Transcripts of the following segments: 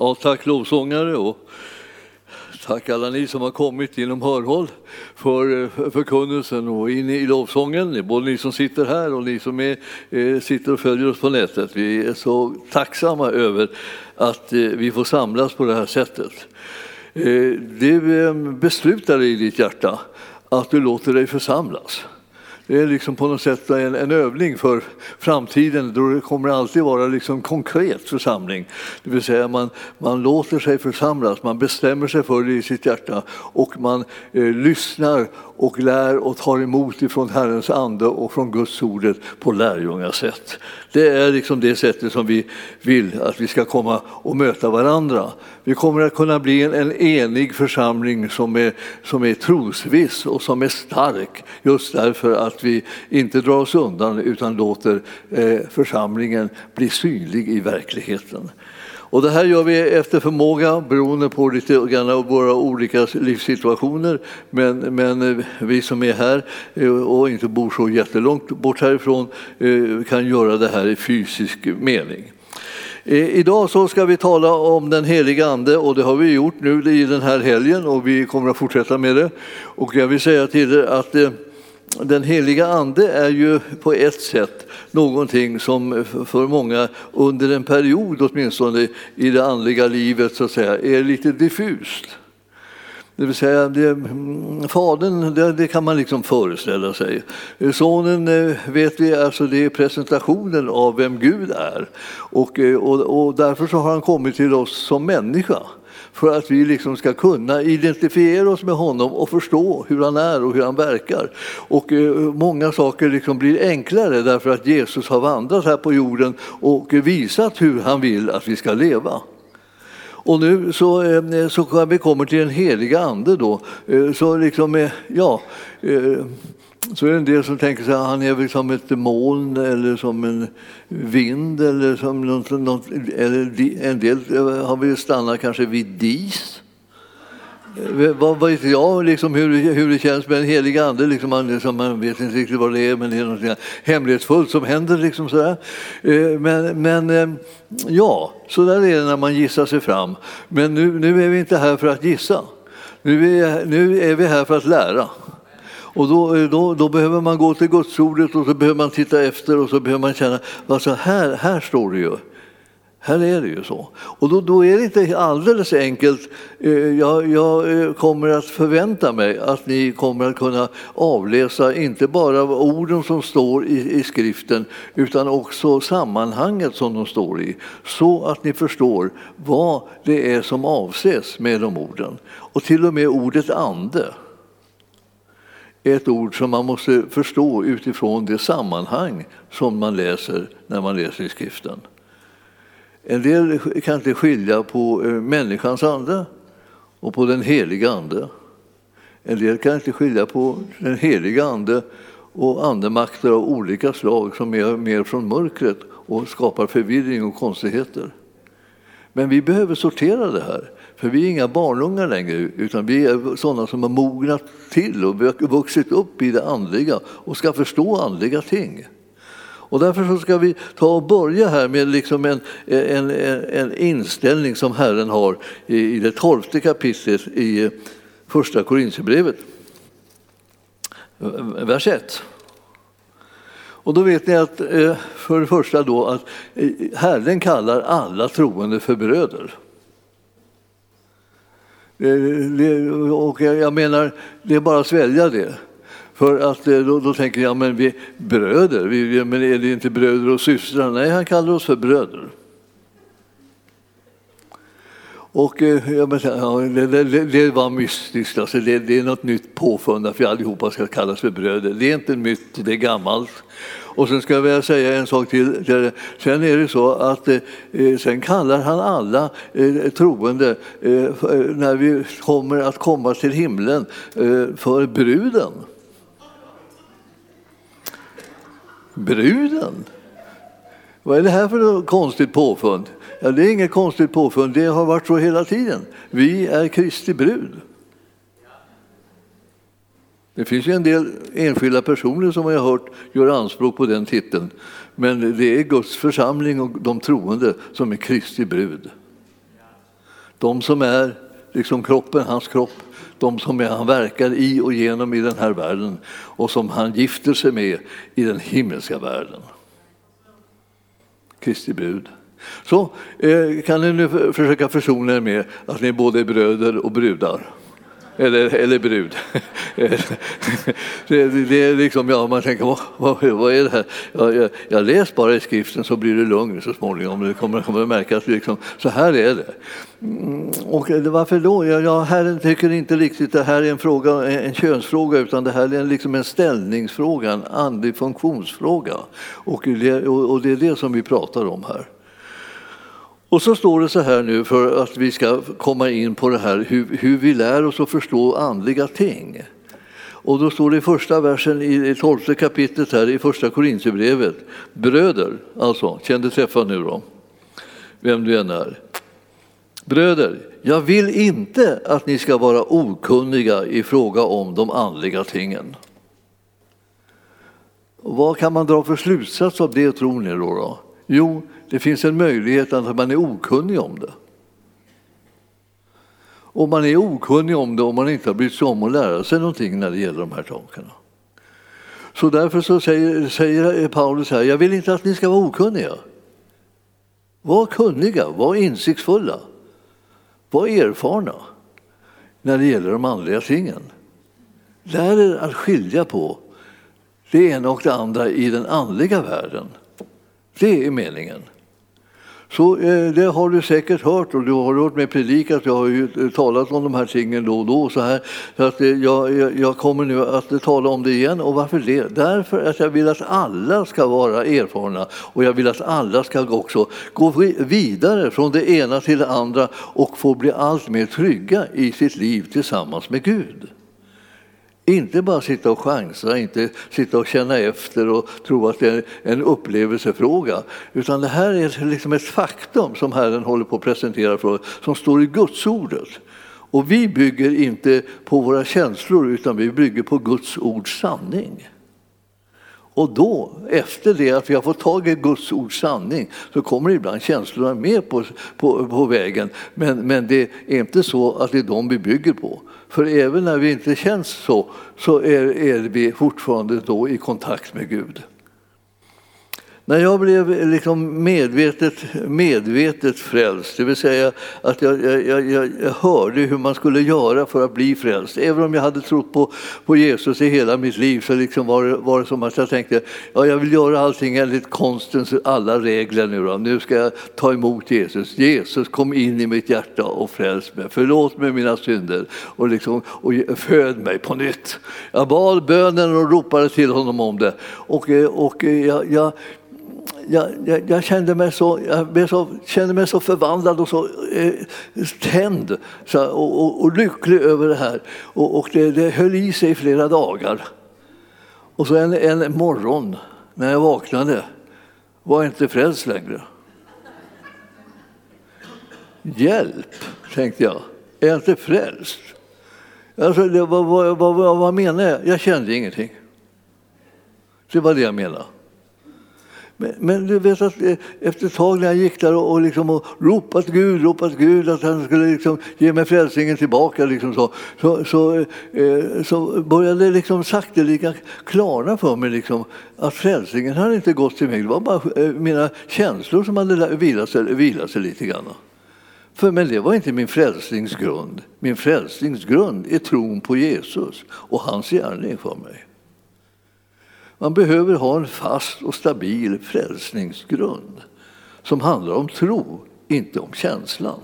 Ja, tack lovsångare och tack alla ni som har kommit inom hörhåll för förkunnelsen och in i lovsången, både ni som sitter här och ni som är, eh, sitter och följer oss på nätet. Vi är så tacksamma över att eh, vi får samlas på det här sättet. Eh, du beslutar i ditt hjärta att du låter dig församlas. Det är liksom på något sätt en, en övning för framtiden då det kommer alltid vara liksom konkret församling. Det vill säga man, man låter sig församlas, man bestämmer sig för det i sitt hjärta och man eh, lyssnar och lär och tar emot ifrån Herrens ande och från Guds ordet på lärjungasätt. Det är liksom det sättet som vi vill att vi ska komma och möta varandra. Vi kommer att kunna bli en, en enig församling som är, som är trosviss och som är stark just därför att vi inte drar oss undan utan låter eh, församlingen bli synlig i verkligheten. Och det här gör vi efter förmåga beroende på lite grann av våra olika livssituationer. Men, men eh, vi som är här eh, och inte bor så jättelångt bort härifrån eh, kan göra det här i fysisk mening. Idag så ska vi tala om den heliga Ande och det har vi gjort nu i den här helgen och vi kommer att fortsätta med det. Och jag vill säga till er att den heliga Ande är ju på ett sätt någonting som för många under en period åtminstone i det andliga livet så att säga, är lite diffust. Det vill säga, det, mm, fadern det, det, kan man liksom föreställa sig. Sonen eh, vet vi, alltså det är presentationen av vem Gud är. Och, eh, och, och därför så har han kommit till oss som människa för att vi liksom ska kunna identifiera oss med honom och förstå hur han är och hur han verkar. Och eh, många saker liksom blir enklare därför att Jesus har vandrat här på jorden och visat hur han vill att vi ska leva. Och nu så, eh, så vi kommer till den heliga ande då, eh, så liksom, eh, ja, eh, så är det en del som tänker sig att han är väl som ett moln eller som en vind eller som något, något eller en del eh, har vi stannat kanske vid dis. Eh, vad vet jag liksom hur, hur det känns med en helig ande? Liksom man, liksom man vet inte riktigt vad det är, men det är något hemlighetsfullt som händer. Liksom sådär. Eh, men, men ja, så där är det när man gissar sig fram. Men nu, nu är vi inte här för att gissa. Nu är, nu är vi här för att lära. Och då, eh, då, då, behöver man gå till Gudsordet och så behöver man titta efter och så behöver man känna, alltså här, här står det ju. Här är det ju så. Och då, då är det inte alldeles enkelt. Eh, jag, jag, eh, kommer att förvänta mig att ni kommer att kunna avläsa inte bara orden som står i, i skriften utan också sammanhanget som de står i. Så att ni förstår vad det är som avses med de orden. Och till och med ordet ande ett ord som man måste förstå utifrån det sammanhang som man läser när man läser i skriften. En del kan inte skilja på eh, människans ande och på den heliga ande. En del kan inte skilja på den heliga ande och andemakter av olika slag som är mer från mörkret och skapar förvirring och konstigheter. Men vi behöver sortera det här. För vi är inga barnungar längre, utan vi är sådana som har mognat till och vuxit upp i det andliga och ska förstå andliga ting. Och därför så ska vi ta och börja här med liksom en, en, en inställning som Herren har i det tolfte kapitlet i eh, Första Korinthierbrevet. Vers 1. Och då vet ni att eh, för det första då att eh, Herren kallar alla troende för bröder. Eh, eh, eh, och jag menar, det är bara att svälja det. För att då, då tänker jag, men vi bröder, vi, men är det inte bröder och systrar? Nej, han kallar oss för bröder. Och eh, ja, det, det, det, var mystiskt, alltså det, det är något nytt påfund att vi allihopa ska kallas för bröder. Det är inte nytt, det är gammalt. Och sen ska jag vilja säga en sak till. Sen är det så att eh, eh, sen kallar han alla eh, troende när vi kommer att komma till himlen för bruden. Bruden? Vad är det här för konstigt påfund? Ja, det är inget konstigt påfund, det har varit så hela tiden. Vi är Kristi brud. Det finns ju en del enskilda personer som jag har hört gör anspråk på den titeln. Men det är Guds församling och de troende som är Kristi brud. De som är liksom kroppen, hans kropp, de som han verkar i och genom i den här världen och som han gifter sig med i den himmelska världen. Kristi brud. Så eh, kan ni nu försöka försona er med att ni både är bröder och brudar. Eller, eller brud. det, det, är liksom, ja, man tänker, vad, vad, vad är det här? Ja, jag, jag läs bara i skriften så blir det lugn så småningom. Du kommer, kommer att märka att liksom, så här är det. Mm, och varför då? Ja, ja, Herren tycker inte riktigt det här är en, fråga, en könsfråga utan det här är liksom en ställningsfråga, en andlig funktionsfråga. Och det, och det är det som vi pratar om här. Och så står det så här nu för att vi ska komma in på det här hur, hur vi lär oss att förstå andliga ting. Och då står det i första versen i tolfte kapitlet här i första Korintierbrevet. Bröder, alltså, känn dig träffad nu då, vem du än är. Bröder, jag vill inte att ni ska vara okunniga i fråga om de andliga tingen. Vad kan man dra för slutsats av det tror ni då? då? Jo, det finns en möjlighet att man är okunnig om det. Och man är okunnig om det om man inte har brytt sig om att lära sig någonting när det gäller de här sakerna. Så därför så säger, säger Paulus här, jag vill inte att ni ska vara okunniga. Var kunniga, var insiktsfulla, var erfarna när det gäller de andliga tingen. Lär er att skilja på det ena och det andra i den andliga världen. Det är meningen. Så eh, det har du säkert hört och du har hört mig predika jag har ju eh, talat om de här tingen då och då. Så här, så att eh, jag, jag kommer nu att tala om det igen. Och varför det? Därför att jag vill att alla ska vara erfarna och jag vill att alla ska också gå vidare från det ena till det andra och få bli allt mer trygga i sitt liv tillsammans med Gud. Inte bara sitta och chansa, inte sitta och känna efter och tro att det är en upplevelsefråga. Utan det här är liksom ett faktum som Herren håller på att presentera för oss, som står i Guds ordet. Och vi bygger inte på våra känslor utan vi bygger på Guds ords sanning. Och då, efter det att vi har fått tag i Guds ords sanning, så kommer ibland känslorna med på, på, på vägen. Men, men det är inte så att det är dem vi bygger på. För även när vi inte känns så, så är, är vi fortfarande då i kontakt med Gud. När jag blev liksom medvetet, medvetet frälst, det vill säga att jag, jag, jag, jag, hörde hur man skulle göra för att bli frälst. Även om jag hade trott på, på Jesus i hela mitt liv så liksom var, det, var det som att jag tänkte ja, jag vill göra allting enligt konstens alla regler nu. Då. Nu ska jag ta emot Jesus. Jesus kom in i mitt hjärta och fräls mig. Förlåt mig mina synder och, liksom, och föd mig på nytt. Jag bad bönen och ropade till honom om det. Och, och jag, jag jag, jag, jag, kände mig så, jag så, kände mig så förvandlad och så eh, tänd så, och, och, och, lycklig över det här. Och, och det, det höll i sig i flera dagar. Och så en, en morgon när jag vaknade var jag inte frälst längre. Hjälp, tänkte jag. Är jag inte frälst? Alltså, det, vad, vad, vad, vad menar jag? Jag kände ingenting. Det var det jag menade. Men, men, du vet att eh, efter ett tag när jag gick där och, och, liksom, och ropat Gud, ropat Gud att han skulle liksom ge mig frälsningen tillbaka liksom så, så, så, eh, så började det liksom sakteliga klarna för mig liksom, att frälsningen hade inte gått till mig. Det var bara eh, mina känslor som hade vilat sig, vilat sig lite grann. För, men det var inte min frälsningsgrund. Min frälsningsgrund är tron på Jesus och hans gärning för mig. Man behöver ha en fast och stabil frälsningsgrund som handlar om tro, inte om känslan.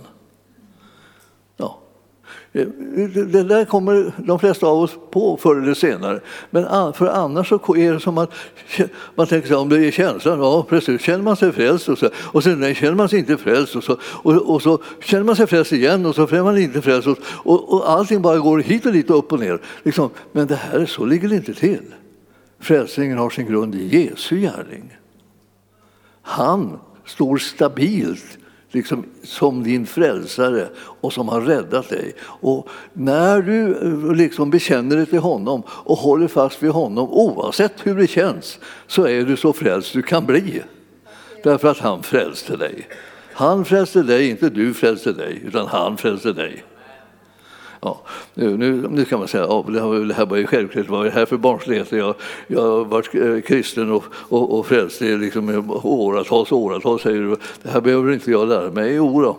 Ja. Eh, det där kommer de flesta av oss på förr eller senare. Men för annars så är det som att man tänker sig om det är känslan, ja precis, känner man sig frälst och så, och sen nej, känner man sig inte frälst och så, och, och så känner man sig frälst igen och så är man inte frälst och, och, och allting bara går hit och dit och upp och ner. Liksom. Men det här, så ligger det inte till. Frälsningen har sin grund i Jesu gärning. Han står stabilt liksom, som din frälsare och som har räddat dig. Och när du liksom bekänner dig till honom och håller fast vid honom oavsett hur det känns så är du så frälst du kan bli. Därför att han frälste dig. Han frälste dig, inte du frälste dig, utan han frälste dig. Ja, nu, nu kan man säga att ja, det här var ju självklart, vad är det här för barnsligheter? Jag, jag har varit eh, kristen och, och, och frälst i liksom åratals åratals, säger du. Det här behöver inte jag lära mig. Jo då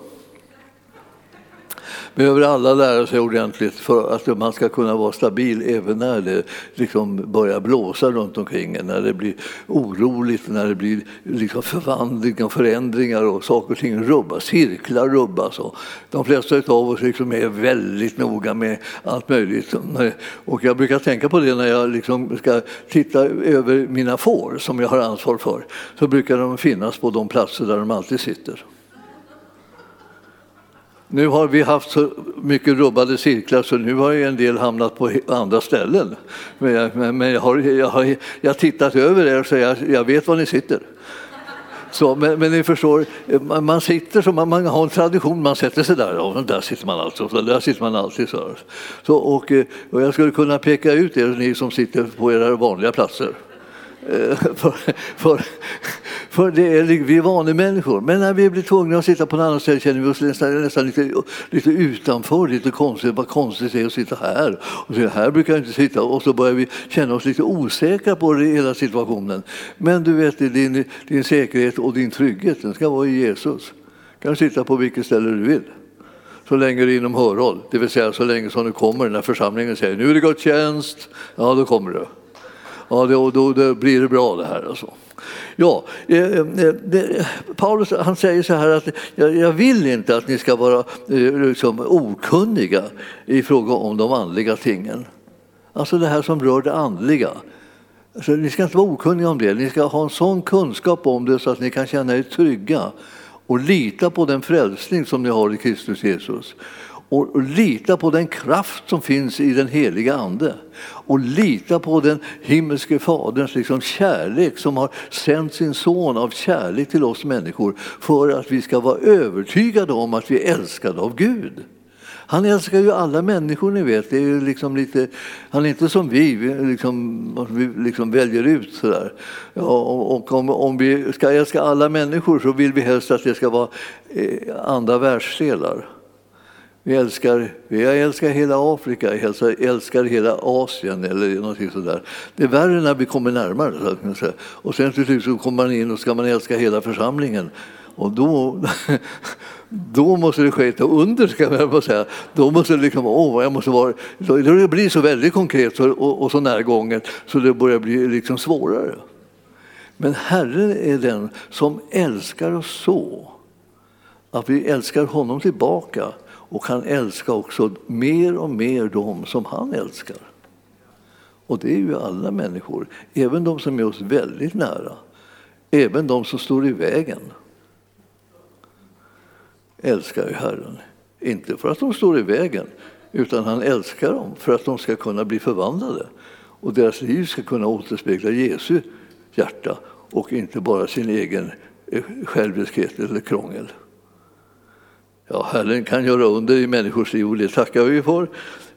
behöver alla lära sig ordentligt för att man ska kunna vara stabil även när det liksom börjar blåsa runt omkring när det blir oroligt, när det blir liksom förvandlingar, och förändringar och saker och ting rubbas, cirklar rubbas. Och de flesta av oss liksom är väldigt noga med allt möjligt. Och jag brukar tänka på det när jag liksom ska titta över mina får som jag har ansvar för. Så brukar de finnas på de platser där de alltid sitter. Nu har vi haft så mycket rubbade cirklar så nu har ju en del hamnat på andra ställen. Men jag, men jag, har, jag, har, jag har tittat över er så jag, jag vet var ni sitter. Så, men, men, ni förstår, man sitter som man, man, har en tradition, man sätter sig där och där sitter man alltså, så där sitter man alltid. Så, så och, och jag skulle kunna peka ut er, ni som sitter på era vanliga platser. Eh, för, för, för det är, vi är vanemänniskor. Men när vi blir tvungna att sitta på en annan ställe känner vi oss nästan, nästan lite, lite utanför, lite konstigt. Vad konstigt det är att sitta här. Och så här brukar jag inte sitta. Och så börjar vi känna oss lite osäkra på det, hela situationen. Men du vet, din, din säkerhet och din trygghet den ska vara i Jesus. Du kan sitta på vilket ställe du vill så länge det är inom hörhåll. Det vill säga så länge som du kommer när församlingen säger nu är det gudstjänst. Ja, då kommer du ja, då, då, då blir det bra det här. Alltså. Ja, eh, eh, det, Paulus han säger så här att jag, jag vill inte att ni ska vara eh, liksom, okunniga i fråga om de andliga tingen. Alltså det här som rör det andliga. Alltså, ni ska inte vara okunniga om det. Ni ska ha en sån kunskap om det så att ni kan känna er trygga och lita på den frälsning som ni har i Kristus Jesus och, lita på den kraft som finns i den heliga Ande. Och lita på den himmelske Faderns liksom kärlek som har sänt sin son av kärlek till oss människor för att vi ska vara övertygade om att vi är älskade av Gud. Han älskar ju alla människor, ni vet. Det är liksom lite, han är inte som vi, vi liksom, vi liksom väljer ut sådär. Ja, och om, om vi ska älska alla människor så vill vi helst att det ska vara eh, andra världsdelar. Vi älskar, vi älskar hela Afrika, vi älskar hela Asien eller någonting sådär. Det är värre när vi kommer närmare. Och sen till slut så kommer man in och ska man älska hela församlingen. Och då, då måste det ske ett under, ska jag säga. Då måste det liksom, åh, jag måste vara... Det blir så väldigt konkret och, och så närgånget så det börjar bli liksom svårare. Men Herren är den som älskar oss så att vi älskar honom tillbaka och han älskar också mer och mer dem som han älskar. Och det är ju alla människor, även de som är oss väldigt nära. Även de som står i vägen älskar ju Herren. Inte för att de står i vägen, utan han älskar dem för att de ska kunna bli förvandlade och deras liv ska kunna återspegla Jesu hjärta och inte bara sin egen eh, själviskhet eller krångel. Ja, Herren kan göra under i människors liv och det tackar vi för.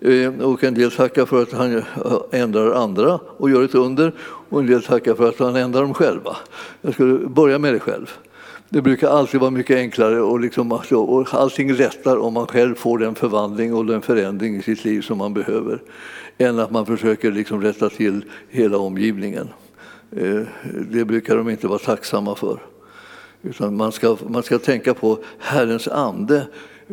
Ehm, och en del tackar för att han eh, ändrar andra och gör ett under och en del tackar för att han ändrar dem själva. Jag skulle börja med det själv. Det brukar alltid vara mycket enklare och, liksom, alltså, och allting lättar om man själv får den förvandling och den förändring i sitt liv som man behöver än att man försöker liksom rätta till hela omgivningen. Ehm, det brukar de inte vara tacksamma för. Utan man ska, man ska tänka på Herrens ande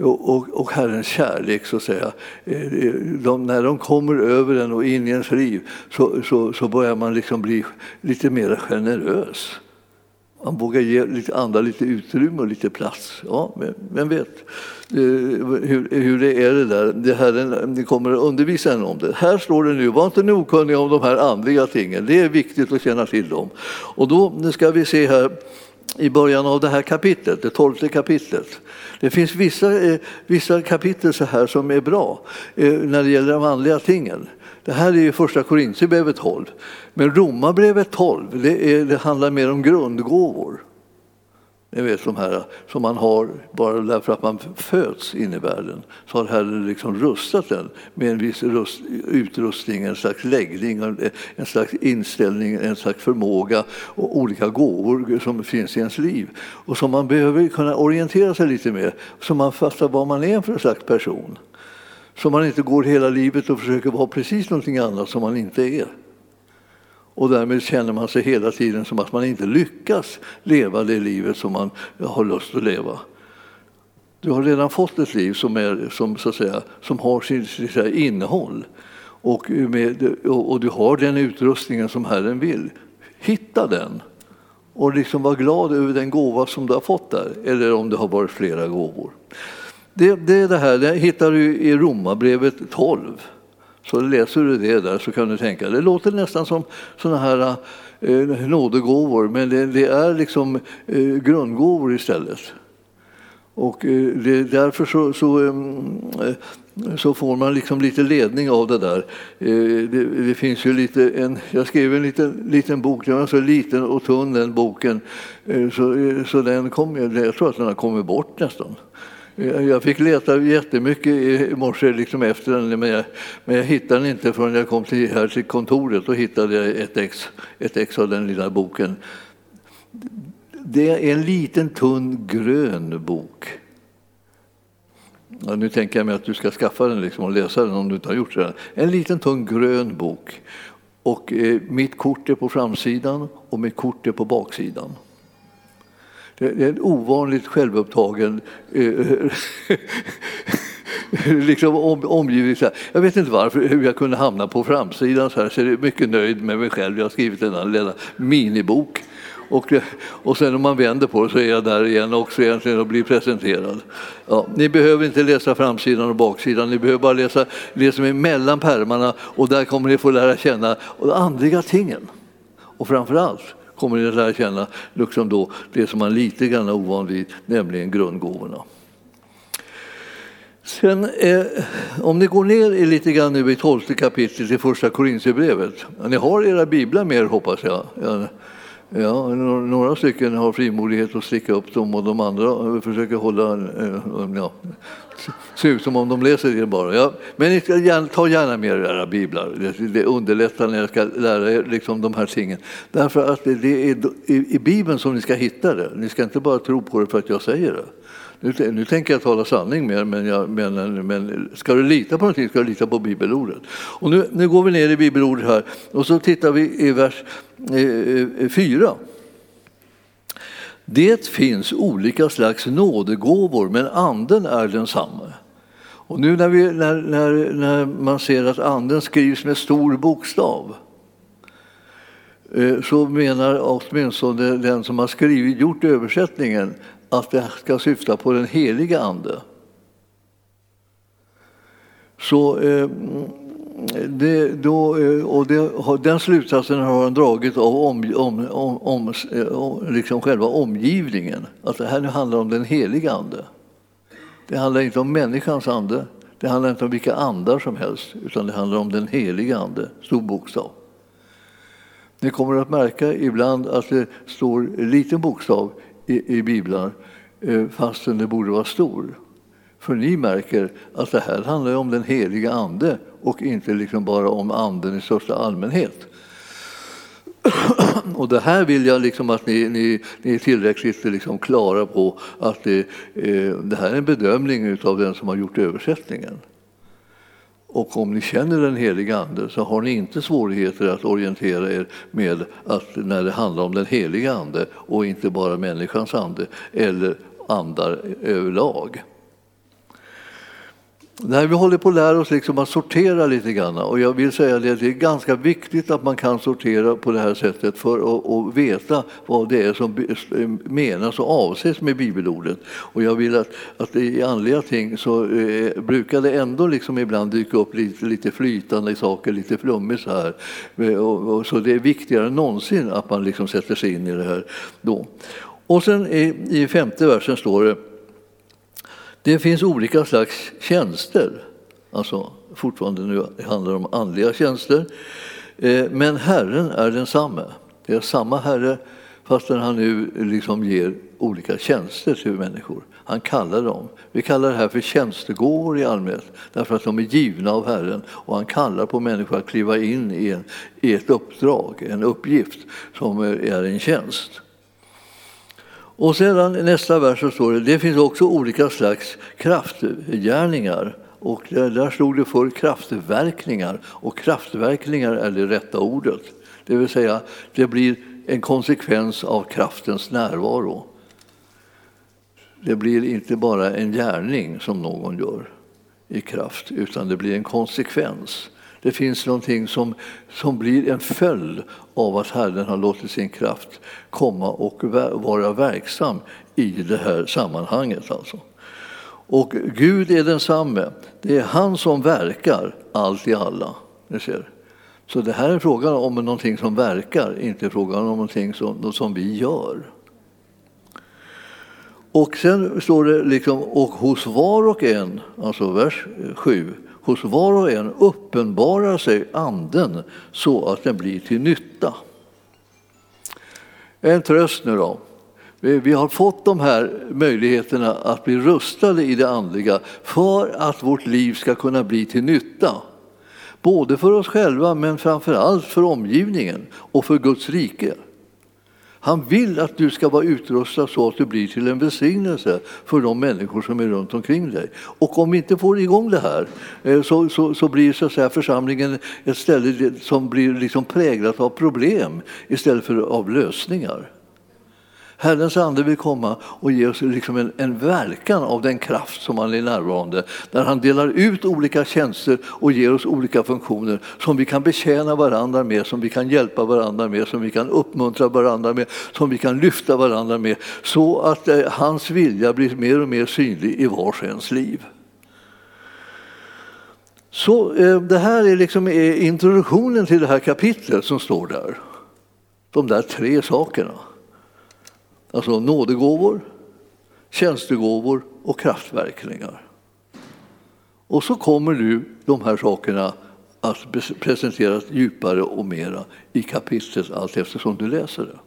och, och, och Herrens kärlek, så att säga. Eh, de, när de kommer över en och in i ens liv så, så, så börjar man liksom bli lite mer generös. Man vågar ge lite andra lite utrymme och lite plats. Ja, vem vet eh, hur, hur det är det där. Det här, ni kommer att undervisa en om det. Här står det nu, var inte okunniga om de här andliga tingen. Det är viktigt att känna till dem. Och då ska vi se här i början av det här kapitlet, det tolfte kapitlet. Det finns vissa, eh, vissa kapitel så här som är bra eh, när det gäller de andliga tingen. Det här är ju första Korintierbrevet 12. Men Romarbrevet 12 det, är, det handlar mer om grundgåvor. Ni vet de här som man har bara därför att man föds in i världen. Så har Herren liksom rustat den med en viss rust, utrustning, en slags läggning, en slags inställning, en slags förmåga och olika gåvor som finns i ens liv. Och som man behöver kunna orientera sig lite med, så man fattar vad man är för slags person. Så man inte går hela livet och försöker vara precis någonting annat som man inte är. Och därmed känner man sig hela tiden som att man inte lyckas leva det livet som man har lust att leva. Du har redan fått ett liv som, är, som, så att säga, som har sitt, innehåll och, med, och du har den utrustningen som Herren vill. Hitta den och liksom var glad över den gåva som du har fått där, eller om det har varit flera gåvor. Det, det, är det här det hittar du i Romarbrevet 12. Så läser du det där så kan du tänka, det låter nästan som sådana här eh, nådegåvor, men det, det är liksom eh, grundgåvor istället. Och eh, det, därför så, så, ehm, eh, så, får man liksom lite ledning av det där. Eh, det, det, finns ju lite, en, jag skrev en liten, liten bok, den var så liten och tunn den boken, eh, så, eh, så den kom, jag tror att den har kommit bort nästan. Jag fick leta jättemycket i morse liksom efter den, men jag, men jag hittade den inte förrän jag kom till, här till kontoret. och hittade jag ett ex, ett ex av den lilla boken. Det är en liten tunn grön bok. Ja, nu tänker jag mig att du ska skaffa den liksom och läsa den om du inte har gjort det. En liten tunn grön bok. Och eh, mitt kort är på framsidan och mitt kort är på baksidan. Det är en ovanligt självupptagen eh, eh, liksom om, omgivning. Jag vet inte varför, hur jag kunde hamna på framsidan så här, så jag är mycket nöjd med mig själv. Jag har skrivit en lilla minibok. Och, eh, och sen om man vänder på det så är jag där igen också egentligen och blir presenterad. Ja, ni behöver inte läsa framsidan och baksidan, ni behöver bara läsa det som är mellan pärmarna och där kommer ni få lära känna de andliga tingen. Och framför allt kommer ni att lära känna liksom då det som man är lite grann ovan vid, nämligen grundgåvorna. Sen, eh, om ni går ner lite grann nu i tolfte kapitlet i första Korintierbrevet. Ni har era biblar med er hoppas jag. Ja, Ja, några stycken har frimodighet att sticka upp dem och de andra försöker hålla, eh, ja, se ut som om de läser det bara. Ja, men ni ska gärna, ta gärna med er era biblar, det, det underlättar när jag ska lära er liksom de här tingen. Därför att det är i, i Bibeln som ni ska hitta det, ni ska inte bara tro på det för att jag säger det. Nu, nu tänker jag tala sanning mer, men, jag, men, men ska du lita på någonting ska du lita på bibelordet. Och nu, nu går vi ner i bibelordet här och så tittar vi i vers eh, eh, 4. Det finns olika slags nådegåvor, men anden är densamma. Och nu när, vi, när, när, när man ser att anden skrivs med stor bokstav eh, så menar åtminstone den som har skrivit, gjort översättningen att det ska syfta på den heliga Ande. Så, eh, det, då, eh, och det, den slutsatsen har han dragit av om, om, om, eh, om liksom själva omgivningen. Att det här nu handlar om den heliga Ande. Det handlar inte om människans ande, det handlar inte om vilka andar som helst, utan det handlar om den heliga Ande, stor bokstav. Ni kommer att märka ibland att det står liten bokstav i, i biblar eh, fastän det borde vara stor. För ni märker att det här handlar om den heliga Ande och inte liksom bara om Anden i största allmänhet. Och det här vill jag liksom att ni, ni, ni är tillräckligt liksom klara på att det, eh, det här är en bedömning av den som har gjort översättningen. Och om ni känner den heliga Ande så har ni inte svårigheter att orientera er med att när det handlar om den heliga Ande och inte bara människans ande eller andar överlag. Nej, vi håller på att lära oss liksom att sortera lite grann. Och jag vill säga det, det är ganska viktigt att man kan sortera på det här sättet för att, att veta vad det är som menas och avses med bibelordet. Och jag vill att, att i andliga ting så eh, brukar det ändå liksom ibland dyka upp lite, lite flytande saker, lite flummigt så här. Eh, och, och, så det är viktigare än någonsin att man liksom sätter sig in i det här då. Och sen i, i femte versen står det det finns olika slags tjänster, alltså fortfarande nu handlar det om andliga tjänster. Eh, men Herren är densamme. Det är samma Herre fastän han nu liksom ger olika tjänster till människor. Han kallar dem. Vi kallar det här för tjänstegåvor i allmänhet därför att de är givna av Herren och han kallar på människor att kliva in i, en, i ett uppdrag, en uppgift som är en tjänst. Och sedan i nästa vers så står det det finns också olika slags kraftgärningar och där stod det för kraftverkningar och kraftverkningar är det rätta ordet. Det vill säga, det blir en konsekvens av kraftens närvaro. Det blir inte bara en gärning som någon gör i kraft, utan det blir en konsekvens. Det finns någonting som, som blir en följd av att Herren har låtit sin kraft komma och vara verksam i det här sammanhanget. Alltså. Och Gud är densamme. Det är han som verkar allt i alla. Ni ser. Så det här är frågan om någonting som verkar, inte frågan om någonting som, som vi gör. Och sen står det liksom, och hos var och en, alltså vers 7, hos var och en uppenbarar sig anden så att den blir till nytta. En tröst nu då. Vi har fått de här möjligheterna att bli rustade i det andliga för att vårt liv ska kunna bli till nytta. Både för oss själva men framför allt för omgivningen och för Guds rike. Han vill att du ska vara utrustad så att du blir till en välsignelse för de människor som är runt omkring dig. Och om vi inte får igång det här eh, så, så, så blir så att säga, församlingen ett ställe som blir liksom präglat av problem istället för av lösningar. Herrens ande vill komma och ge oss liksom en, en verkan av den kraft som han är närvarande. Där han delar ut olika tjänster och ger oss olika funktioner som vi kan betjäna varandra med, som vi kan hjälpa varandra med, som vi kan uppmuntra varandra med, som vi kan lyfta varandra med. Så att eh, hans vilja blir mer och mer synlig i vars och ens liv. Så eh, det här är liksom eh, introduktionen till det här kapitlet som står där. De där tre sakerna. Alltså nådegåvor, tjänstegåvor och kraftverkningar. Och så kommer nu de här sakerna att presenteras djupare och mera i kapitlet allt eftersom du läser det.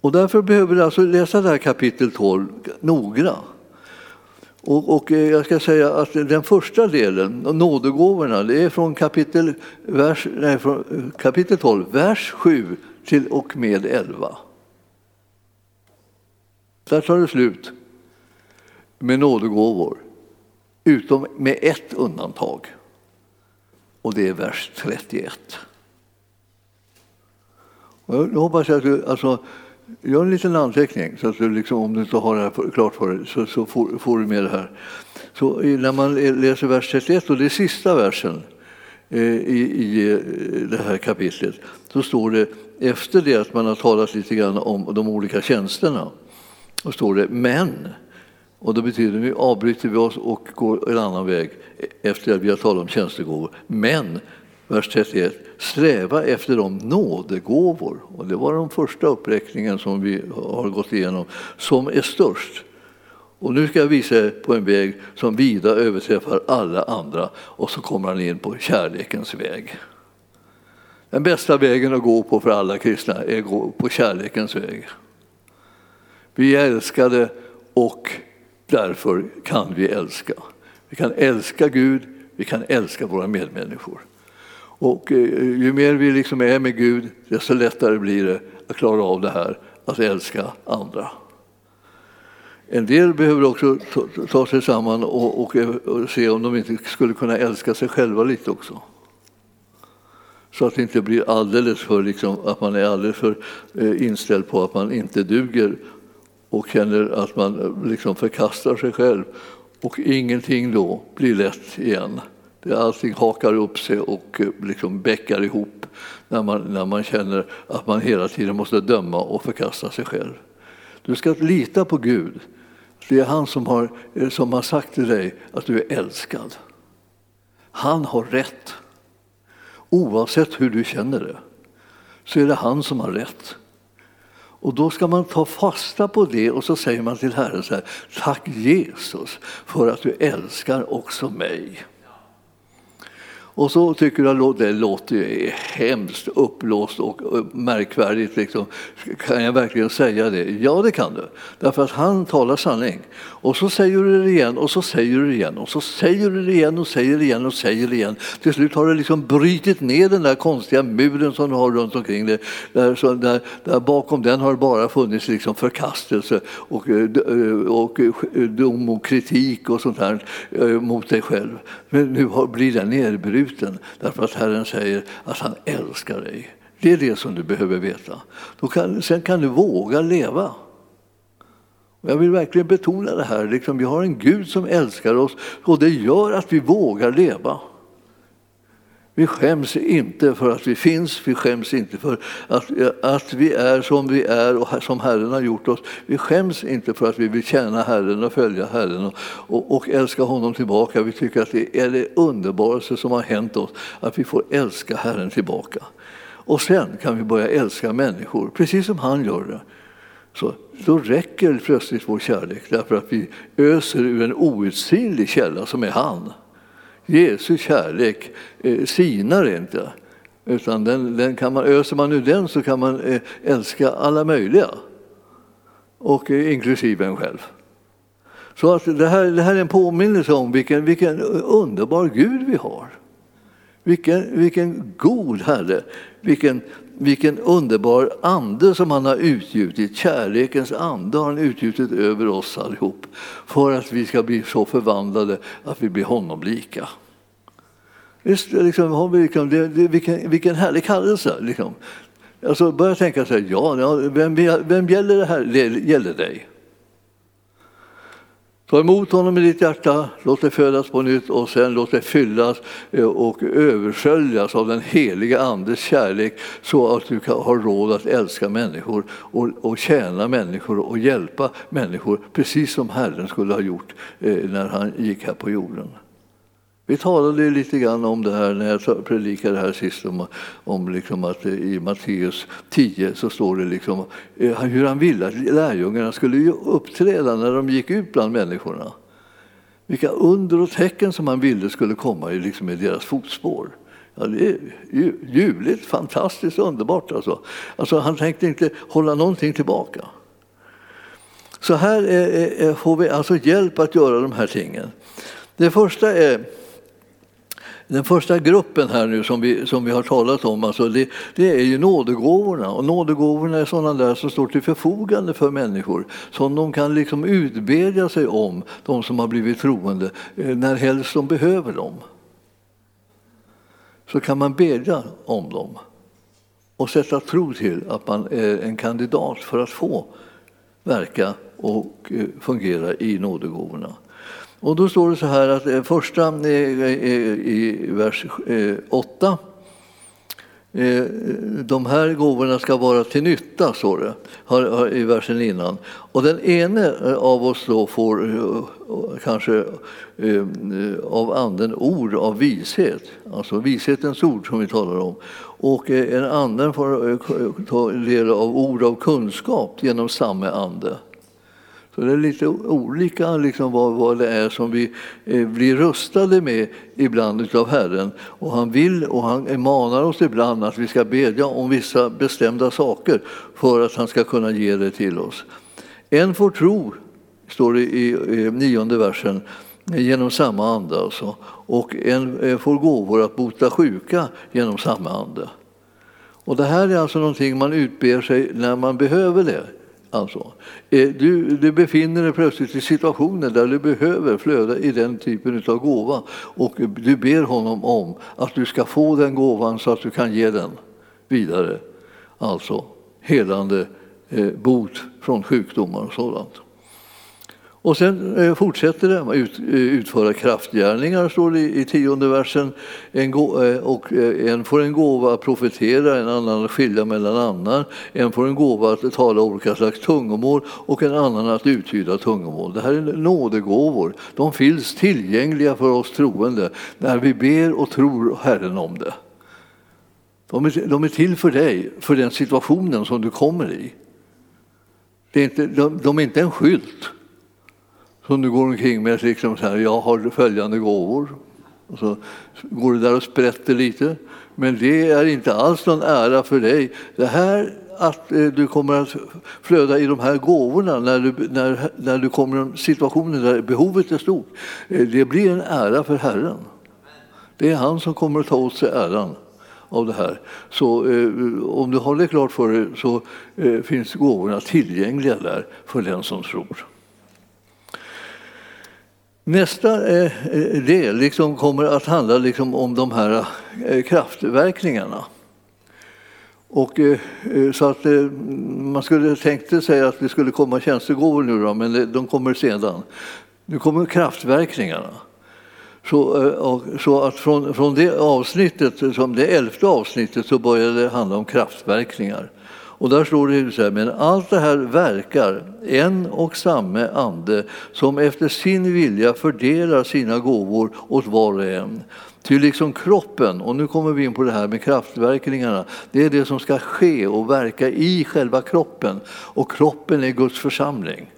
Och därför behöver du alltså läsa det här kapitel 12 noga. Och, och, eh, jag ska säga att den första delen, nådegåvorna, det är från kapitel, vers, nej, från eh, kapitel 12, vers 7 till och med 11. Där tar det slut med nådegåvor, utom med ett undantag. Och det är vers 31. Och jag hoppas att du alltså, gör en liten anteckning, så att du liksom, om du inte har det här klart för dig så, så får, får, du med det här. Så när man läser vers 31, och det är sista versen eh, i, i eh, det här kapitlet, så står det efter det att man har talat lite grann om de olika tjänsterna då står det men. Och då betyder det avbryter vi oss och går en annan väg efter att vi har talat om tjänstegåvor. Men, vers 31, sträva efter de nådegåvor, och det var den första uppräkningen som vi har gått igenom, som är störst. Och nu ska jag visa er på en väg som vida överträffar alla andra och så kommer han in på kärlekens väg. Den bästa vägen att gå på för alla kristna är att gå på kärlekens väg. Vi är älskade och därför kan vi älska. Vi kan älska Gud, vi kan älska våra medmänniskor. Och eh, ju mer vi liksom är med Gud, desto lättare blir det att klara av det här, att älska andra. En del behöver också ta sig samman och, och, eh, och, se om de inte skulle kunna älska sig själva lite också. Så att det inte blir alldeles för, liksom, att man är alldeles för eh, inställd på att man inte duger och känner att man eh, liksom förkastar sig själv och ingenting då blir lätt igen. Allting hakar upp sig och eh, liksom bäckar ihop när man, när man känner att man hela tiden måste döma och förkasta sig själv. Du ska lita på Gud. Det är han som har, eh, som har sagt till dig att du är älskad. Han har rätt. Oavsett hur du känner det så är det han som har rätt. Och då ska man ta fasta på det och så säger man till Herren så här, tack Jesus för att du älskar också mig. Och så tycker du att det låter ju hemskt uppblåst och eh, märkvärdigt. Liksom. Kan jag verkligen säga det? Ja, det kan du. Därför att han talar sanning. Och så säger du det igen och så säger du det igen och så säger du det igen och säger det igen och säger det igen. Till slut har du liksom brutit ner den där konstiga muren som du har runt omkring dig. Där, så där, där bakom den har det bara funnits liksom förkastelse och, eh, eh, och, och dom och kritik och sånt här mot dig själv. Men nu blir den nedbruten därför att Herren säger att han älskar dig. Det är det som du behöver veta. Då kan, sen kan du våga leva. Jag vill verkligen betona det här. Liksom, vi har en Gud som älskar oss och det gör att vi vågar leva. Vi skäms inte för att vi finns, vi skäms inte för att, att vi är som vi är och som Herren har gjort oss. Vi skäms inte för att vi vill tjäna Herren och följa Herren och, och, och älska honom tillbaka. Vi tycker att det är det underbaraste som har hänt oss, att vi får älska Herren tillbaka. Och sen kan vi börja älska människor, precis som han gör det. Så då räcker plötsligt vår kärlek därför att vi öser ur en outsinlig källa som är han. Jesu kärlek eh, sinar inte. Utan den, den kan man, öser man ur den så kan man eh, älska alla möjliga. Och eh, inklusive en själv. Så att det, här, det här är en påminnelse om vilken, vilken underbar Gud vi har. Vilken, vilken god Herre, vilken, vilken underbar ande som han har utgjutit. Kärlekens ande har han utgjutit över oss allihop för att vi ska bli så förvandlade att vi blir honom lika. Visst, liksom, liksom, det, det, vilken, vilken härlig kallelse. Liksom. Alltså, börja tänka så här, ja, vem, vem gäller det här? Det gäller dig. Ta emot honom i ditt hjärta, låt det födas på nytt och sen låt det fyllas eh, och översköljas av den heliga Andes kärlek så att du har råd att älska människor och, och tjäna människor och hjälpa människor precis som Herren skulle ha gjort eh, när han gick här på jorden. Vi talade lite grann om det här när jag predikade här sist om, om liksom att i Matteus 10 så står det liksom eh, hur han ville att lärjungarna skulle uppträda när de gick ut bland människorna. Vilka under och tecken som han ville skulle komma i, liksom i deras fotspår. Ja, det är ljuvligt, fantastiskt, underbart. Alltså. Alltså, han tänkte inte hålla någonting tillbaka. Så här är, är, får vi alltså hjälp att göra de här tingen. Det första är den första gruppen här nu som vi, som vi har talat om, alltså det, det är ju nådegåvorna. Och nådegåvorna är sådana där som står till förfogande för människor som de kan liksom utbedja sig om, de som har blivit troende, eh, när helst de behöver dem. Så kan man bedja om dem och sätta tro till att man är en kandidat för att få verka och eh, fungera i nådegåvorna. Och då står det så här att eh, första eh, eh, i vers 8 de här gåvorna ska vara till nytta, står det i versen innan. Och den ene av oss då får kanske av anden ord av vishet, alltså vishetens ord som vi talar om. Och en annan får ta del av ord av kunskap genom samma ande. Så det är lite olika liksom vad, vad det är som vi eh, blir rustade med ibland av Herren. Och han vill och han manar oss ibland att vi ska bedja om vissa bestämda saker för att han ska kunna ge det till oss. En får tro, står det i, i nionde versen, genom samma ande alltså. Och en eh, får gåvor att bota sjuka genom samma ande. Och det här är alltså någonting man utber sig när man behöver det. Alltså, eh, du, du befinner dig plötsligt i situationer där du behöver flöda i den typen av gåva och du ber honom om att du ska få den gåvan så att du kan ge den vidare. Alltså helande eh, bot från sjukdomar och sådant. Och sen eh, fortsätter det ut, eh, utföra kraftgärningar, står det i tionde versen. En, eh, och eh, en får en gåva att profetera, en annan att skilja mellan annan. En får en gåva att tala olika slags tungomål och en annan att uttyda tungomål. Det här är nådegåvor. De finns tillgängliga för oss troende när vi ber och tror Herren om det. De är, de är till för dig, för den situationen som du kommer i. Det är inte, de, de är inte en skylt som du går omkring med, liksom så här, jag har följande gåvor. Och så går du där och sprätter lite. Men det är inte alls någon ära för dig. Det här att eh, du kommer att flöda i de här gåvorna när du, när, när du kommer i situationer där behovet är stort. Eh, det blir en ära för Herren. Det är han som kommer att ta åt sig äran av det här. Så eh, om du har det klart för dig så eh, finns gåvorna tillgängliga där för den som tror. Nästa eh, eh, del liksom kommer att handla liksom om de här eh, kraftverkningarna. Och, så att, man skulle tänkte sig att det skulle komma tjänstegåvor nu, då, men de kommer sedan. Nu kommer kraftverkningarna. Så, så att från, från det avsnittet, som det elfte avsnittet, så började det handla om kraftverkningar. Och där står det så här, men allt det här verkar en och samme ande som efter sin vilja fördelar sina gåvor åt var och en. Ty liksom kroppen, och nu kommer vi in på det här med kraftverkningarna, det är det som ska ske och verka i själva kroppen. Och kroppen är Guds församling.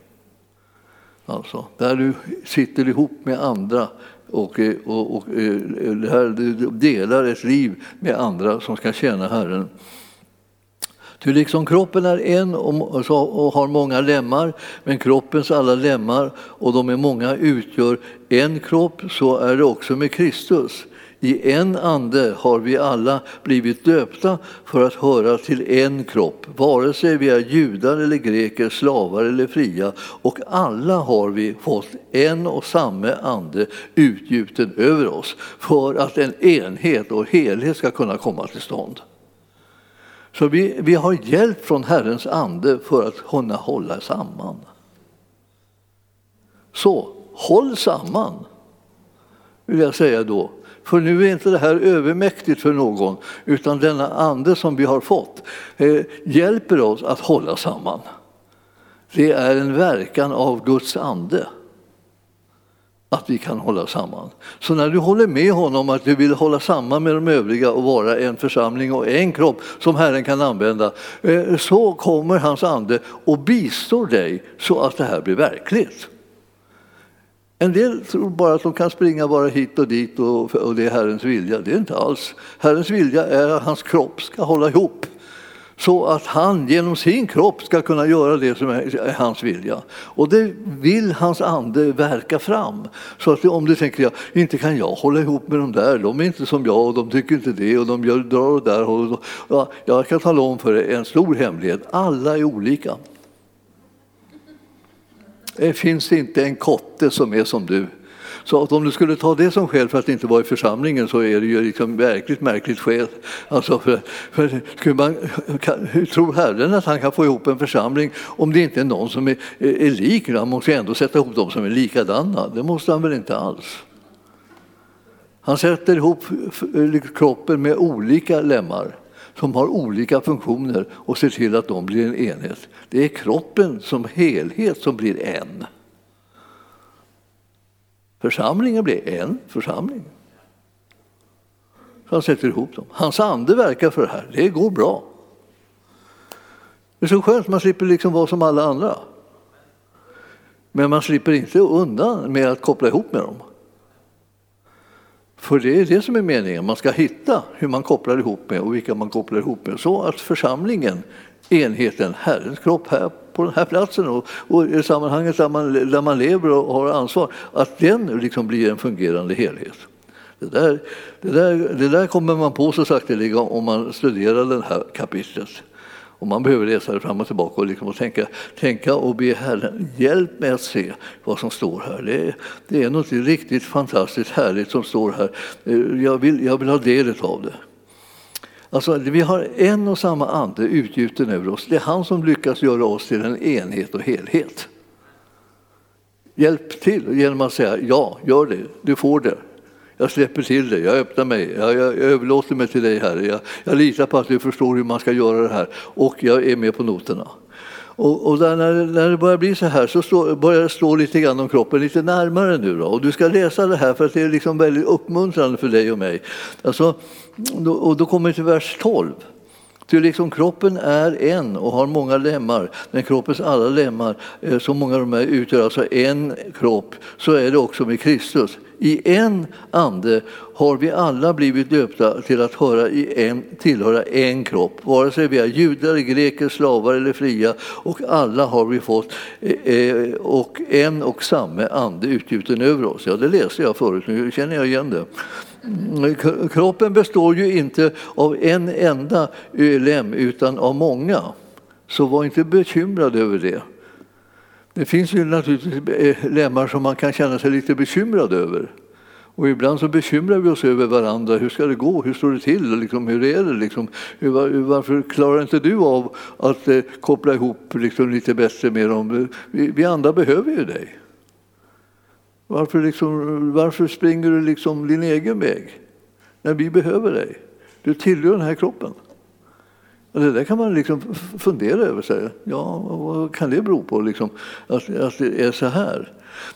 Alltså, där du sitter ihop med andra och, och, och, eh, det delar ett liv med andra som ska tjäna Herren. Ty liksom kroppen är en och har många lemmar, men kroppens alla lemmar, och de är många, utgör en kropp, så är det också med Kristus. I en ande har vi alla blivit döpta för att höra till en kropp, vare sig vi är judar eller greker, slavar eller fria, och alla har vi fått en och samma ande utgjuten över oss för att en enhet och helhet ska kunna komma till stånd. Så vi, vi har hjälp från Herrens ande för att kunna hålla samman. Så håll samman, vill jag säga då. För nu är inte det här övermäktigt för någon, utan denna ande som vi har fått eh, hjälper oss att hålla samman. Det är en verkan av Guds ande att vi kan hålla samman. Så när du håller med honom att du vill hålla samman med de övriga och vara en församling och en kropp som Herren kan använda, eh, så kommer hans ande och bistår dig så att det här blir verkligt. En del tror bara att de kan springa bara hit och dit och, och det är Herrens vilja. Det är inte alls. Herrens vilja är att hans kropp ska hålla ihop så att han genom sin kropp ska kunna göra det som är hans vilja. Och det vill hans ande verka fram. Så att om du tänker, jag, inte kan jag hålla ihop med de där, de är inte som jag och de tycker inte det och de gör, drar åt där hållet. Ja, jag kan tala om för dig en stor hemlighet, alla är olika. Det finns inte en kotte som är som du. Så att om du skulle ta det som skäl för att inte vara i församlingen så är det ju liksom verkligt märkligt skäl. Alltså för, för skulle man, kan, hur tror Herren att han kan få ihop en församling om det inte är någon som är, är lik? Han måste ju ändå sätta ihop dem som är likadana. Det måste han väl inte alls? Han sätter ihop eh, kroppen med olika lemmar som har olika funktioner och ser till att de blir en enhet. Det är kroppen som helhet som blir en. Församlingen blir en församling. Så han sätter ihop dem. Hans ande verkar för det här. Det går bra. Det är så skönt, man slipper liksom vara som alla andra. Men man slipper inte undan med att koppla ihop med dem. För det är det som är meningen, man ska hitta hur man kopplar ihop med och vilka man kopplar ihop med så att församlingen, enheten, Herrens kropp här på den här platsen och, och i sammanhanget där man, där man lever och har ansvar, att den liksom blir en fungerande helhet. Det där, det, där, det där kommer man på så sakteliga om man studerar det här kapitlet. Och man behöver läsa det fram och tillbaka och, liksom och tänka, tänka och be Herren hjälp mig att se vad som står här. Det är, det är något riktigt fantastiskt härligt som står här. Eh, jag vill, jag vill ha del av det. Alltså, vi har en och samma ande utgjuten över oss. Det är han som lyckas göra oss till en enhet och helhet. Hjälp till genom att säga ja, gör det, du får det. Jag släpper till dig, jag öppnar mig, jag, jag överlåter mig till dig Herre. Jag, jag litar på att du förstår hur man ska göra det här och jag är med på noterna. Och, och när, när det börjar bli så här så stå, börjar det stå lite grann om kroppen lite närmare nu. Då. Och du ska läsa det här för att det är liksom väldigt uppmuntrande för dig och mig. Alltså, då, och då kommer vi till vers 12. Ty liksom kroppen är en och har många lemmar, men kroppens alla lemmar, eh, så många de är, utgör alltså en kropp, så är det också med Kristus. I en ande har vi alla blivit döpta till att höra i en, tillhöra en kropp, vare sig vi är judar, greker, slavar eller fria, och alla har vi fått eh, eh och en och samma ande utgjuten över oss. Ja, det läste jag förut, nu känner jag igen det. Mm, kroppen består ju inte av en enda eh, lem utan av många. Så var inte bekymrad över det. Det finns ju naturligtvis eh, lemmar som man kan känna sig lite bekymrad över. Och ibland så bekymrar vi oss över varandra. Hur ska det gå? Hur står det till? Liksom, hur är det? Liksom, varför klarar inte du av att eh, koppla ihop liksom, lite bättre med dem? Vi, vi andra behöver ju dig. Varför, liksom, varför springer du liksom din egen väg när vi behöver dig? Du tillhör den här kroppen. Och det där kan man liksom fundera över. Sig. Ja, vad kan det bero på liksom, att, att det är så här?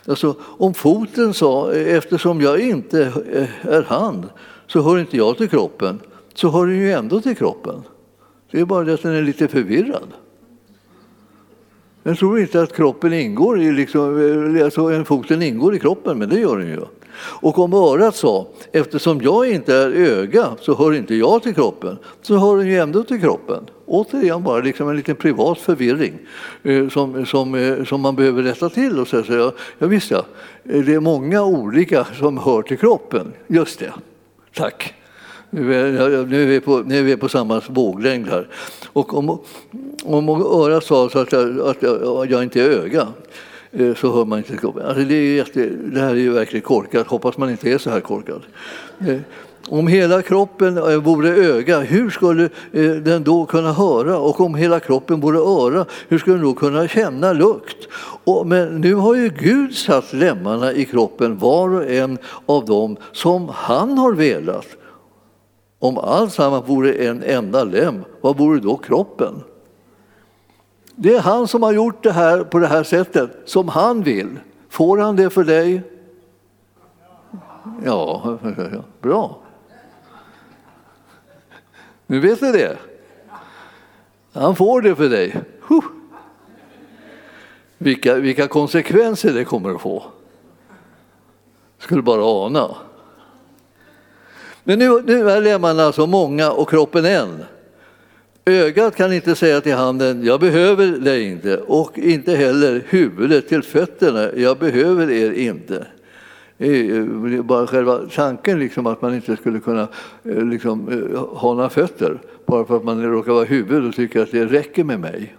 Alltså, om foten sa eftersom jag inte eh, är hand så hör inte jag till kroppen, så hör den ju ändå till kroppen. Det är bara det att den är lite förvirrad. Jag tror inte att kroppen ingår i, liksom, eh, alltså foten ingår i kroppen, men det gör den ju. Och om örat sa, eftersom jag inte är öga så hör inte jag till kroppen, så hör den ju ändå till kroppen. Återigen bara liksom en liten privat förvirring eh, som, som, eh, som man behöver rätta till. Och så, så ja, visst ja, eh, det är många olika som hör till kroppen. Just det, tack. Nu är, nu är, vi, på, nu är vi på samma våglängd här. Och om, om örat sa så att jag, att jag, jag inte är öga Eh, så hör man inte kroppen. Alltså det, är jätte, det här är ju verkligen korkat, hoppas man inte är så här korkad. Eh, om hela kroppen eh, vore öga, hur skulle den då kunna höra? Och om hela kroppen vore öra, hur skulle den då kunna känna lukt? Och, men nu har ju Gud satt lemmarna i kroppen, var och en av dem, som han har velat. Om alltsammans vore en enda lem, vad vore då kroppen? Det är han som har gjort det här på det här sättet, som han vill. Får han det för dig? Ja, bra. Nu vet ni det. Han får det för dig. Vilka, vilka konsekvenser det kommer att få. Skulle bara ana. Men nu, nu är lemmarna alltså många och kroppen en. Ögat kan inte säga till handen, jag behöver dig inte, och inte heller huvudet till fötterna, jag behöver er inte. Bara själva tanken liksom att man inte skulle kunna eh, liksom, eh, ha några fötter bara för att man råkar vara huvud och tycker att det räcker med mig.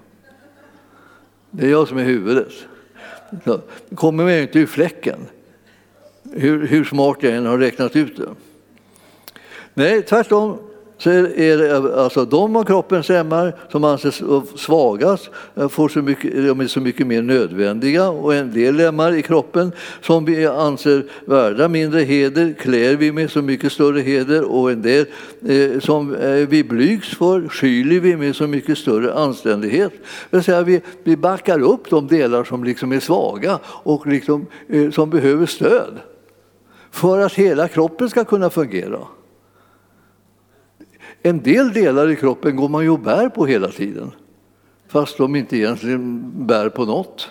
Det är jag som är huvudet. Så, kommer mig inte ur fläcken, hur, hur smart jag än har räknat ut det. Nej, tvärtom så är det alltså de av kroppens lemmar som anses svagast eh, får så mycket, de är så mycket mer nödvändiga och en del lemmar i kroppen som vi anser värda mindre heder klär vi med så mycket större heder och en del eh, som eh, vi blygs för skyler vi med så mycket större anständighet. Det vill säga vi, vi backar upp de delar som liksom är svaga och liksom, eh, som behöver stöd för att hela kroppen ska kunna fungera. En del delar i kroppen går man ju och bär på hela tiden fast de inte egentligen bär på något.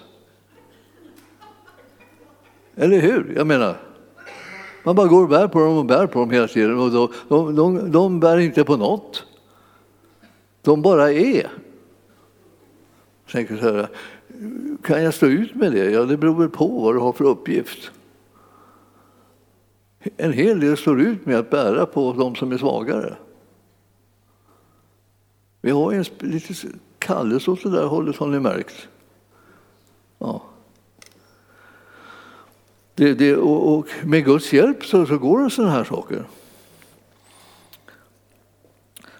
Eller hur? Jag menar, man bara går och bär på dem och bär på dem hela tiden och de, de, de, de bär inte på något. De bara är. Jag tänker så här, kan jag stå ut med det? Ja, det beror väl på vad du har för uppgift. En hel del står ut med att bära på de som är svagare. Vi har en liten kallelse åt det där hållet har ni märkt. Ja. Det, det, och, och, med Guds hjälp så, så går det sådana här saker.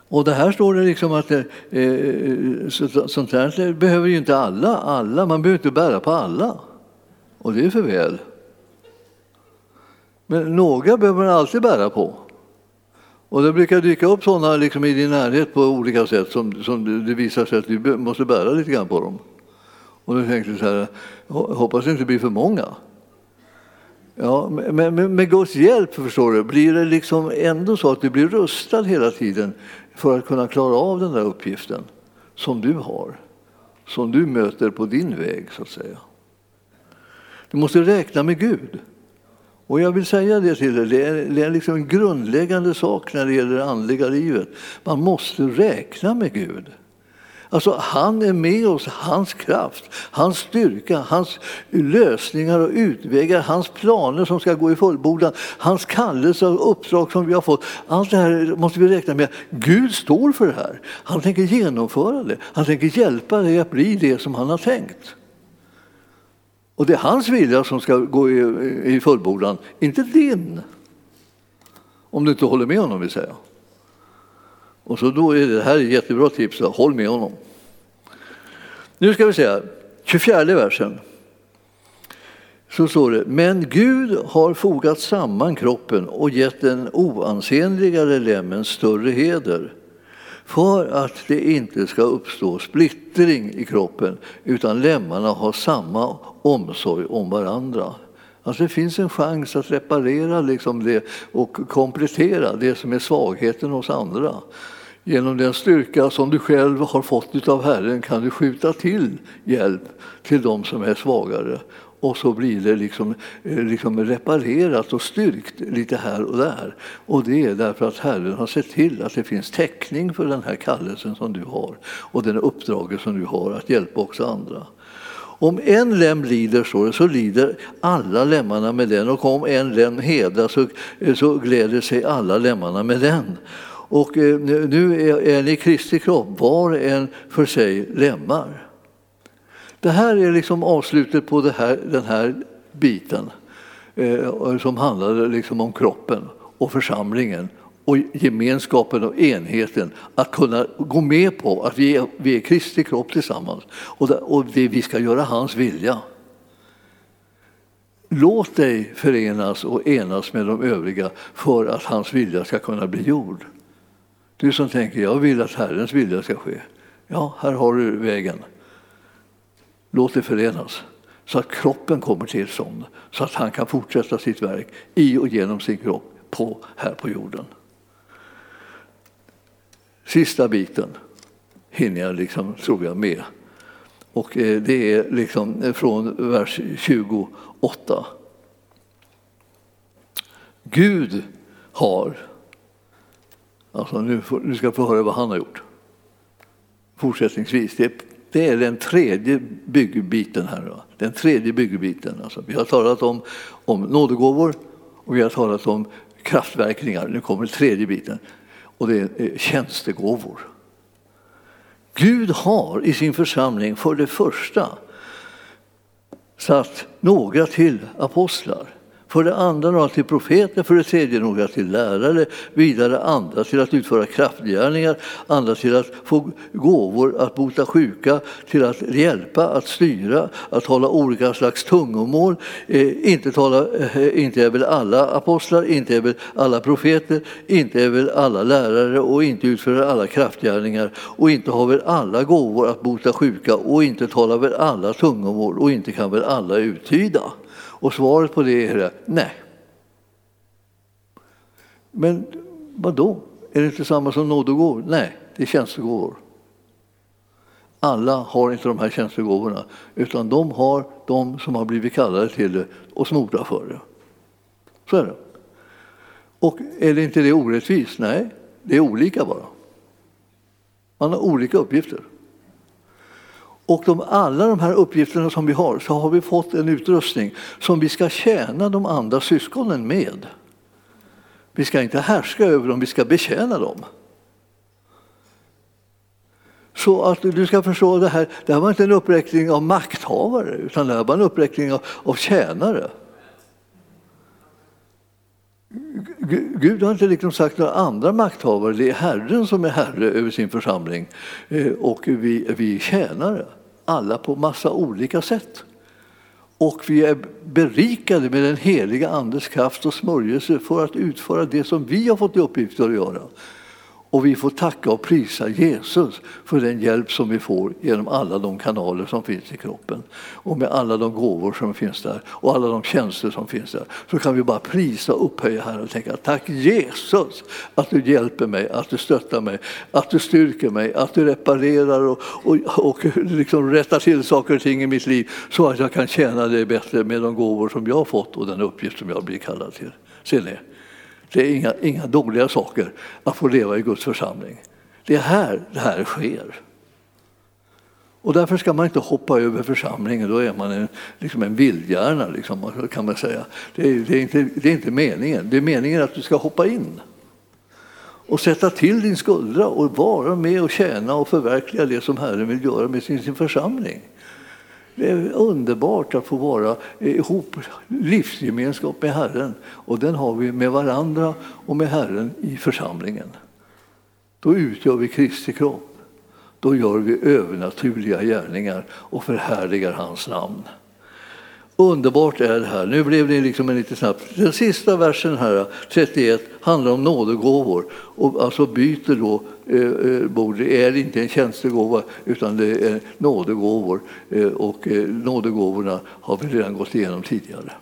Och det här står det liksom att eh, eh sånt här behöver ju inte alla, alla. Man behöver inte bära på alla. Och det är för väl. Men några behöver man alltid bära på. Och det brukar dyka upp sådana liksom i din närhet på olika sätt som, som det visar sig att du måste bära lite grann på dem. Och då tänkte jag så här, hoppas det inte blir för många. Ja, men med, med Guds hjälp förstår du, blir det liksom ändå så att du blir rustad hela tiden för att kunna klara av den där uppgiften som du har, som du möter på din väg så att säga. Du måste räkna med Gud och jag vill säga det till er, det är, det är liksom en grundläggande sak när det gäller det andliga livet. Man måste räkna med Gud. Alltså, han är med oss, hans kraft, hans styrka, hans lösningar och utvägar, hans planer som ska gå i fullbordan, hans kallelse och uppdrag som vi har fått. Allt det här måste vi räkna med. Gud står för det här. Han tänker genomföra det. Han tänker hjälpa dig att bli det som han har tänkt. Och det är hans vilja som ska gå i, i fullbordan, inte din. Om du inte håller med honom, vill säga. Och så då är det här ett jättebra tips, håll med honom. Nu ska vi se, 24 versen. Så står det, men Gud har fogat samman kroppen och gett den oansenligare lemmen större heder för att det inte ska uppstå splittring i kroppen utan lemmarna har samma omsorg om varandra. Alltså det finns en chans att reparera liksom det och komplettera det som är svagheten hos andra. Genom den styrka som du själv har fått av Herren kan du skjuta till hjälp till de som är svagare. Och så blir det liksom, eh, liksom reparerat och styrkt lite här och där. Och det är därför att Herren har sett till att det finns täckning för den här kallelsen som du har och det uppdraget som du har att hjälpa också andra. Om en lem lider så, så lider alla lemmarna med den och om en lem hedras så, så gläder sig alla lemmarna med den. Och eh, nu är ni Kristi kropp, var och en för sig lemmar. Det här är liksom avslutet på här, den här biten eh, som handlade liksom om kroppen och församlingen och gemenskapen och enheten. Att kunna gå med på att vi är, vi är Kristi kropp tillsammans och, det, och det, vi ska göra hans vilja. Låt dig förenas och enas med de övriga för att hans vilja ska kunna bli gjord. Du som tänker jag vill att Herrens vilja ska ske. Ja, här har du vägen. Låt det förenas så att kroppen kommer till stånd, så att han kan fortsätta sitt verk i och genom sin kropp på, här på jorden. Sista biten hinner jag liksom, tror jag med. Och eh, det är liksom eh, från vers 28. Gud har Alltså nu, får, nu ska jag få höra vad han har gjort. Fortsättningsvis. Det, det är den tredje byggbiten här. Då. Den tredje byggbiten. Alltså, vi har talat om, om nådegåvor och vi har talat om kraftverkningar. Nu kommer den tredje biten. Och det är eh, tjänstegåvor. Gud har i sin församling för det första satt några till apostlar för det andra några till profeter, för det tredje några till lärare, vidare andra till att utföra kraftgärningar, andra till att få gåvor att bota sjuka, till att hjälpa, att styra, att hålla olika slags tungomål. Eh, inte, tala, eh, inte är väl alla apostlar, inte är väl alla profeter, inte är väl alla lärare och inte utföra alla kraftgärningar och inte har väl alla gåvor att bota sjuka och inte talar väl alla tungomål och inte kan väl alla uttyda. Och svaret på det är nej. Men vad då? Är det inte samma som nådegåvor? Nej, det är tjänstegåvor. Alla har inte de här tjänstegåvorna, utan de har de som har blivit kallade till det och smorda för det. Så är det. Och är det inte det orättvist? Nej, det är olika bara. Man har olika uppgifter. Och de, alla de här uppgifterna som vi har så har vi fått en utrustning som vi ska tjäna de andra syskonen med. Vi ska inte härska över dem, vi ska betjäna dem. Så att du ska förstå det här, det här var inte en uppräkning av makthavare utan det här var en uppräkning av, av tjänare. Gud har inte liksom sagt några andra makthavare, det är Herren som är herre över sin församling eh, och vi, vi är tjänare alla på massa olika sätt. Och vi är berikade med den heliga Andes kraft och smörjelse för att utföra det som vi har fått i uppgift att göra. Och vi får tacka och prisa Jesus för den hjälp som vi får genom alla de kanaler som finns i kroppen och med alla de gåvor som finns där och alla de tjänster som finns där. Så kan vi bara prisa och upphöja Herren och tänka tack Jesus att du hjälper mig, att du stöttar mig, att du styrker mig, att du reparerar och, och, och liksom rättar till saker och ting i mitt liv så att jag kan tjäna dig bättre med de gåvor som jag har fått och den uppgift som jag blir kallad till. Ser ni? Det är inga, inga dåliga saker att få leva i Guds församling. Det är här det här sker. Och därför ska man inte hoppa över församlingen, då är man en, liksom en vildhjärna liksom, kan man säga. Det är, det, är inte, det är inte meningen. Det är meningen att du ska hoppa in och sätta till din skuldra och vara med och tjäna och förverkliga det som Herren vill göra med sin, sin församling. Det är underbart att få vara ihop, livsgemenskap med Herren. Och den har vi med varandra och med Herren i församlingen. Då utgör vi Kristi kropp. Då gör vi övernaturliga gärningar och förhärligar hans namn. Underbart är det här. Nu blev det liksom en lite snabbt. Den sista versen här, 31, handlar om nådegåvor och alltså byter då eh, eh, bord. Det är inte en tjänstegåva utan det är nådegåvor eh, och eh, nådegåvorna har vi redan gått igenom tidigare.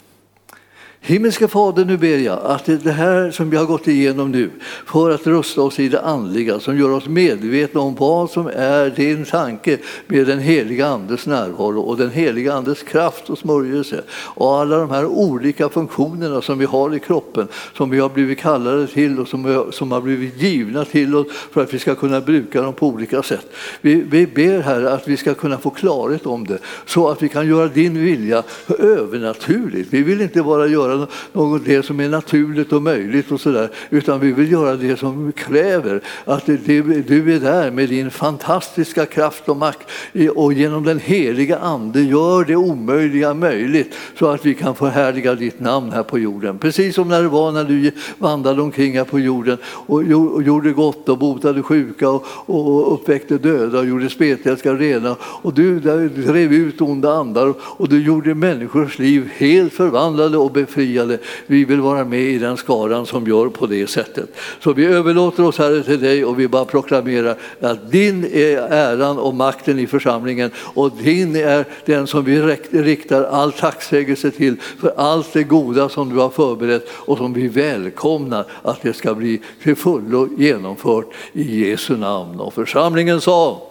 Himmelska Fader, nu ber jag att det här som vi har gått igenom nu för att rusta oss i det andliga, som gör oss medvetna om vad som är din tanke med den heliga Andes närvaro och den heliga Andes kraft och smörjelse och alla de här olika funktionerna som vi har i kroppen, som vi har blivit kallade till och som, som har blivit givna till oss för att vi ska kunna bruka dem på olika sätt. Vi, vi ber här att vi ska kunna få klarhet om det så att vi kan göra din vilja övernaturligt. Vi vill inte bara göra göra något det som är naturligt och möjligt och sådär, utan vi vill göra det som kräver att du är där med din fantastiska kraft och makt och genom den heliga Ande gör det omöjliga möjligt så att vi kan förhärliga ditt namn här på jorden. Precis som när det var när du vandrade omkring här på jorden och gjorde gott och botade sjuka och uppväckte döda och gjorde spetälska rena och du drev ut onda andar och du gjorde människors liv helt förvandlade och befriade befriade. Vi vill vara med i den skaran som gör på det sättet. Så vi överlåter oss Herre till dig och vi bara proklamerar att din är äran och makten i församlingen och din är den som vi riktar all tacksägelse till för allt det goda som du har förberett och som vi välkomnar att det ska bli till fullo genomfört i Jesu namn. Och församlingen sa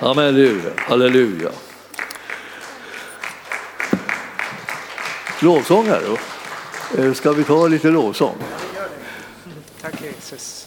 Amen. Halleluja. Halleluja. Lovsång här eh, ska vi ta lite lovsång? Tack Jesus.